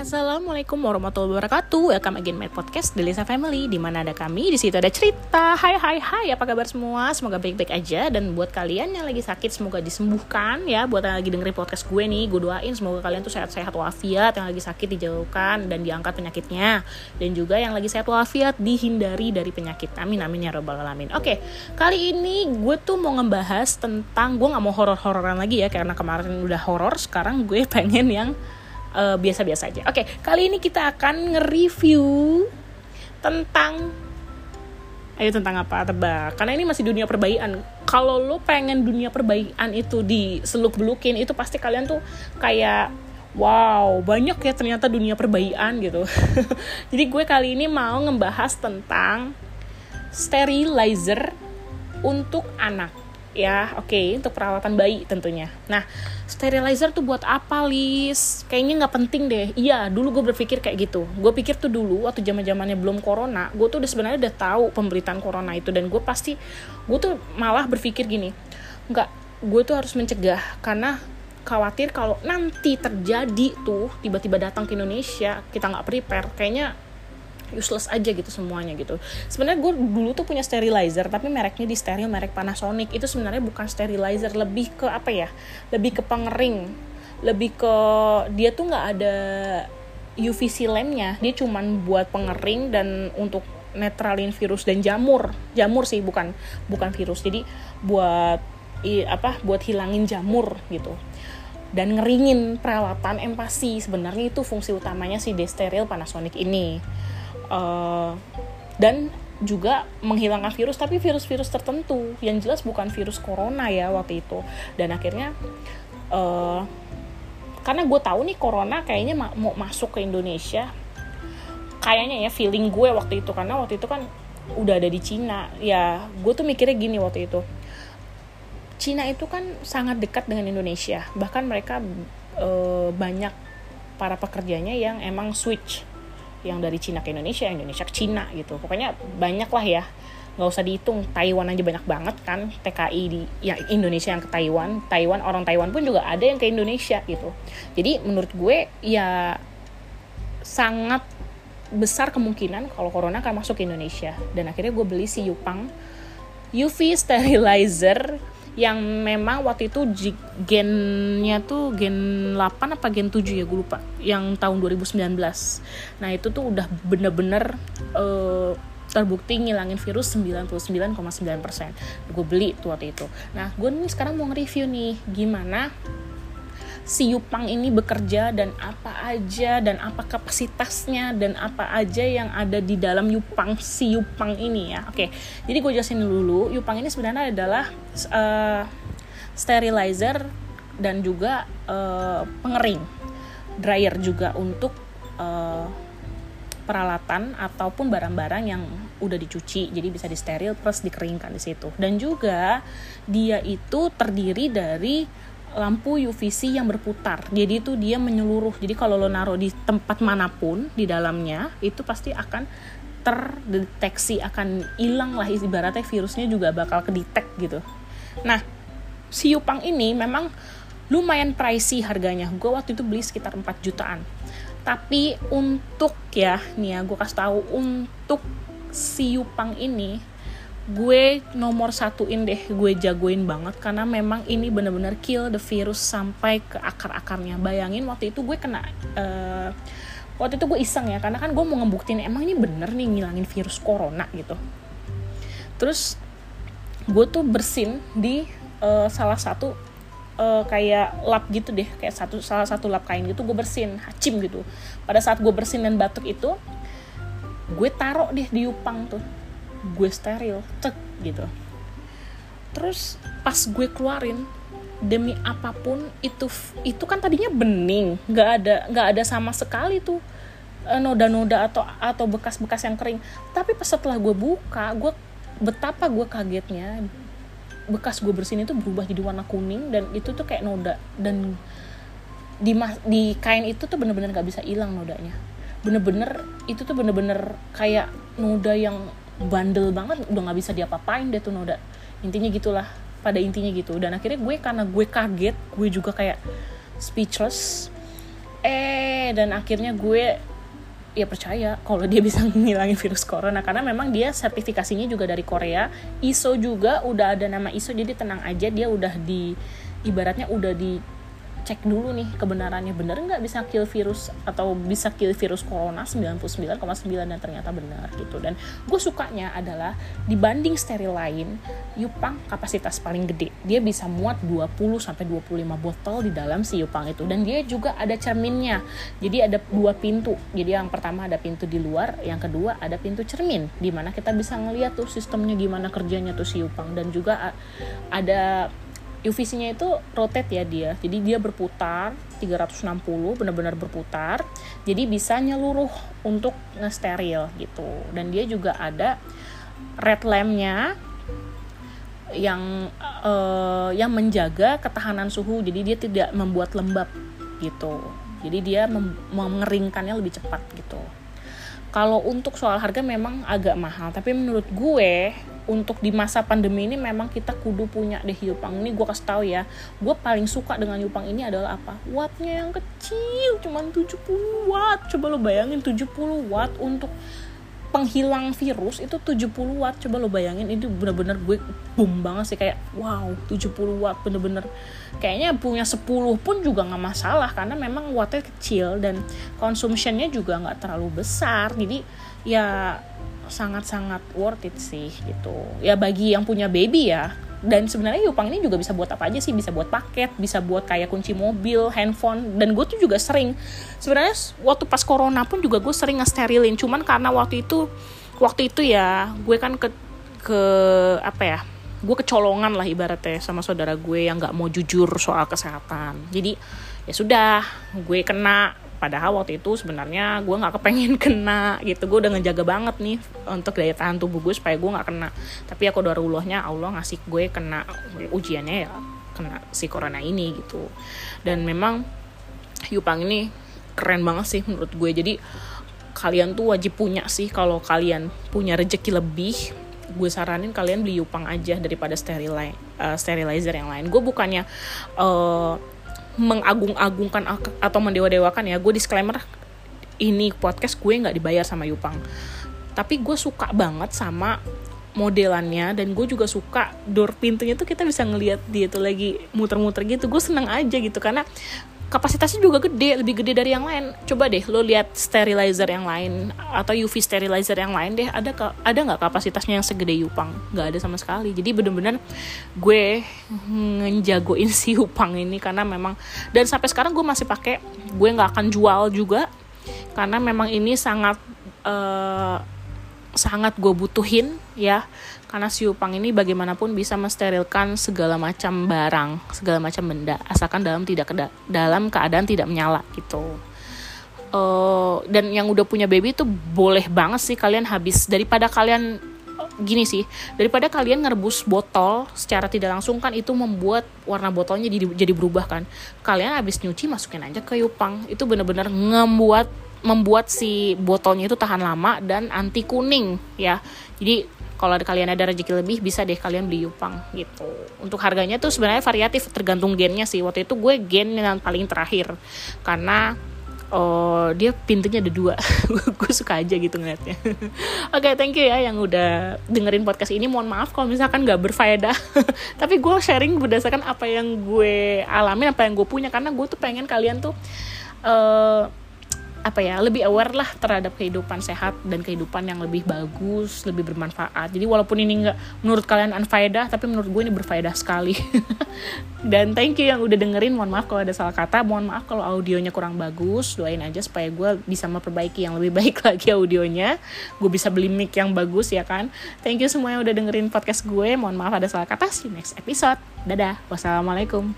Assalamualaikum warahmatullahi wabarakatuh. Welcome again my podcast The Lisa Family di mana ada kami, di situ ada cerita. Hai hai hai, apa kabar semua? Semoga baik-baik aja dan buat kalian yang lagi sakit semoga disembuhkan ya. Buat yang lagi dengerin podcast gue nih, gue doain semoga kalian tuh sehat-sehat walafiat, yang lagi sakit dijauhkan dan diangkat penyakitnya. Dan juga yang lagi sehat walafiat dihindari dari penyakit. Amin amin ya robbal alamin. Oke, kali ini gue tuh mau ngebahas tentang gue nggak mau horor-hororan lagi ya karena kemarin udah horor, sekarang gue pengen yang uh, biasa-biasa aja. Oke, kali ini kita akan nge-review tentang Ayo tentang apa? Tebak. Karena ini masih dunia perbaikan. Kalau lo pengen dunia perbaikan itu di seluk belukin itu pasti kalian tuh kayak wow banyak ya ternyata dunia perbaikan gitu. Jadi gue kali ini mau ngebahas tentang sterilizer untuk anak ya oke okay, untuk perawatan bayi tentunya. Nah sterilizer tuh buat apa lis? Kayaknya nggak penting deh. Iya dulu gue berpikir kayak gitu. Gue pikir tuh dulu waktu zaman zamannya belum corona gue tuh udah sebenarnya udah tahu pemberitaan corona itu. Dan gue pasti gue tuh malah berpikir gini nggak gue tuh harus mencegah. Karena khawatir kalau nanti terjadi tuh tiba-tiba datang ke Indonesia kita nggak prepare. Kayaknya useless aja gitu semuanya gitu. Sebenarnya gue dulu tuh punya sterilizer tapi mereknya di steril merek Panasonic. Itu sebenarnya bukan sterilizer lebih ke apa ya? Lebih ke pengering. Lebih ke dia tuh nggak ada UVC lampnya. Dia cuman buat pengering dan untuk netralin virus dan jamur. Jamur sih bukan bukan virus. Jadi buat i, apa buat hilangin jamur gitu. Dan ngeringin perawatan empasi. Sebenarnya itu fungsi utamanya si desteril Panasonic ini uh, dan juga menghilangkan virus tapi virus-virus tertentu. Yang jelas bukan virus corona ya waktu itu. Dan akhirnya uh, karena gue tahu nih corona kayaknya ma mau masuk ke Indonesia. Kayaknya ya feeling gue waktu itu. Karena waktu itu kan udah ada di Cina. Ya gue tuh mikirnya gini waktu itu. Cina itu kan sangat dekat dengan Indonesia. Bahkan mereka uh, banyak para pekerjanya yang emang switch yang dari Cina ke Indonesia, Indonesia ke Cina gitu. Pokoknya banyak lah ya. Nggak usah dihitung, Taiwan aja banyak banget kan TKI di ya Indonesia yang ke Taiwan. Taiwan orang Taiwan pun juga ada yang ke Indonesia gitu. Jadi menurut gue ya sangat besar kemungkinan kalau corona akan masuk ke Indonesia dan akhirnya gue beli si Yupang UV sterilizer yang memang waktu itu gennya tuh gen 8 apa gen 7 ya gue lupa. Yang tahun 2019 nah itu tuh udah bener-bener uh, terbukti ngilangin virus 99,9% gue beli tuh waktu itu. Nah gue nih sekarang mau nge-review nih gimana si Yupang ini bekerja dan apa aja dan apa kapasitasnya dan apa aja yang ada di dalam Yupang si Yupang ini ya. Oke, jadi gue jelasin dulu. Yupang ini sebenarnya adalah uh, sterilizer dan juga uh, pengering, dryer juga untuk uh, peralatan ataupun barang-barang yang udah dicuci jadi bisa disteril plus dikeringkan di situ dan juga dia itu terdiri dari lampu UVC yang berputar. Jadi itu dia menyeluruh. Jadi kalau lo naruh di tempat mana pun di dalamnya itu pasti akan terdeteksi akan hilang lah ibaratnya virusnya juga bakal kedetek gitu. Nah, si Yupang ini memang lumayan pricey harganya. Gue waktu itu beli sekitar 4 jutaan. Tapi untuk ya, nih ya gue kasih tahu untuk si Yupang ini gue nomor satuin deh gue jagoin banget karena memang ini bener-bener kill the virus sampai ke akar-akarnya. Bayangin waktu itu gue kena uh, waktu itu gue iseng ya karena kan gue mau ngebuktiin emang ini bener nih ngilangin virus corona gitu. Terus gue tuh bersin di uh, salah satu uh, kayak lap gitu deh kayak satu salah satu lap kain gitu gue bersin hacim gitu. Pada saat gue bersin dan batuk itu gue taruh deh di upang tuh gue steril cek gitu. Terus pas gue keluarin demi apa pun itu itu kan tadinya bening nggak ada nggak ada sama sekali tuh eh, noda-noda atau atau bekas-bekas yang kering. Tapi pas setelah gue buka gue betapa gue kagetnya bekas gue bersihin itu berubah jadi warna kuning dan itu tuh kayak noda. Dan di di kain itu tuh bener-bener nggak bisa hilang nodanya. Bener-bener itu tuh bener-bener kayak noda yang bandel banget udah nggak bisa diapa-apain deh tuh Noda. Intinya gitulah pada intinya gitu. Dan akhirnya gue karena gue kaget gue juga kayak speechless. Eh dan akhirnya gue ya percaya kalau dia bisa ngilangin virus corona. Karena memang dia sertifikasinya juga dari Korea. ISO juga udah ada nama ISO jadi tenang aja dia udah di ibaratnya udah di cek dulu nih kebenarannya. Bener nggak bisa kill virus atau bisa kill virus corona 99,9 dan ternyata benar gitu. Dan gue sukanya adalah dibanding steril lain Yupang kapasitas paling gede. Dia bisa muat 20 sampai 25 botol di dalam si Yupang itu. Dan dia juga ada cerminnya. Jadi ada dua pintu. Jadi yang pertama ada pintu di luar yang kedua ada pintu cermin di mana kita bisa ngeliat tuh sistemnya gimana kerjanya tuh si Yupang. Dan juga ada UVC-nya itu rotate ya dia. Jadi dia berputar 360 benar-benar berputar. Jadi bisa nyeluruh untuk ngesteril gitu. Dan dia juga ada red lamp-nya yang uh, yang menjaga ketahanan suhu. Jadi dia tidak membuat lembab gitu. Jadi dia mengeringkannya lebih cepat gitu. Kalau untuk soal harga memang agak mahal, tapi menurut gue untuk di masa pandemi ini memang kita kudu punya deh Yupang. Ini gue kasih tahu ya gue paling suka dengan Yupang ini adalah apa? Wattnya yang kecil cuman 70 watt. Coba lo bayangin 70 watt untuk penghilang virus itu 70 watt. Coba lo bayangin itu bener-bener gue boom banget sih kayak wow 70 watt bener-bener. Kayaknya punya 10 pun juga nggak masalah karena memang wattnya kecil dan consumptionnya juga nggak terlalu besar. Jadi ya sangat-sangat worth it sih gitu. Ya bagi yang punya baby ya. Dan sebenarnya Yupang ini juga bisa buat apa aja sih? Bisa buat paket bisa buat kayak kunci mobil handphone. Dan gue tuh juga sering sebenarnya waktu pas corona pun juga gue sering nge-sterilin. Cuman karena waktu itu waktu itu ya gue kan ke ke apa ya gue kecolongan lah ibaratnya sama saudara gue yang nggak mau jujur soal kesehatan. Jadi ya sudah gue kena padahal waktu itu sebenarnya gue nggak kepengen kena gitu. Gue udah ngejaga banget nih untuk daya tahan tubuh gue supaya gue nggak kena. Tapi aku dari Allahnya Allah ngasih gue kena ujiannya ya kena si corona ini gitu. Dan memang Yupang ini keren banget sih menurut gue. Jadi kalian tuh wajib punya sih kalau kalian punya rejeki lebih gue saranin kalian beli Yupang aja daripada sterilizer, uh, sterilizer yang lain. Gue bukannya uh, mengagung-agungkan atau mendewa-dewakan ya gue disclaimer ini podcast gue nggak dibayar sama Yupang. Tapi gue suka banget sama modelannya dan gue juga suka door pintunya tuh kita bisa ngelihat dia tuh lagi muter-muter gitu. Gue seneng aja gitu karena kapasitasnya juga gede lebih gede dari yang lain. Coba deh lo lihat sterilizer yang lain atau UV sterilizer yang lain deh ada ke, ada nggak kapasitasnya yang segede Yupang? Nggak ada sama sekali. Jadi bener-bener gue ngejagoin si Yupang ini karena memang dan sampai sekarang gue masih pakai gue nggak akan jual juga karena memang ini sangat uh, sangat gue butuhin ya. Karena si Upang ini bagaimanapun bisa mensterilkan segala macam barang, segala macam benda, asalkan dalam tidak dalam keadaan tidak menyala gitu. Uh, dan yang udah punya baby itu boleh banget sih kalian habis. Daripada kalian gini sih daripada kalian ngerebus botol secara tidak langsung kan itu membuat warna botolnya jadi jadi berubah kan. Kalian habis nyuci masukin aja ke Yupang. Itu bener-bener ngebuat membuat si botolnya itu tahan lama dan anti kuning ya. Jadi kalau ada kalian ada rezeki lebih bisa deh kalian beli Yupang gitu. Untuk harganya tuh sebenarnya variatif tergantung gennya sih. Waktu itu gue gen yang paling terakhir karena oh dia pintunya ada dua. Gue suka aja gitu ngeliatnya. Oke okay, thank you ya yang udah dengerin podcast ini. Mohon maaf kalau misalkan gak berfaedah. Tapi gue sharing berdasarkan apa yang gue alamin apa yang gue punya. Karena gue tuh pengen kalian tuh uh, apa ya lebih aware lah terhadap kehidupan sehat dan kehidupan yang lebih bagus lebih bermanfaat. Jadi walaupun ini nggak menurut kalian unfaedah tapi menurut gue ini berfaedah sekali. Dan thank you yang udah dengerin mohon maaf kalau ada salah kata. Mohon maaf kalau audionya kurang bagus. Doain aja supaya gue bisa memperbaiki yang lebih baik lagi audionya. Gue bisa beli mic yang bagus ya kan? Thank you semua yang udah dengerin podcast gue. Mohon maaf ada salah kata. See you next episode. Dadah. Wassalamualaikum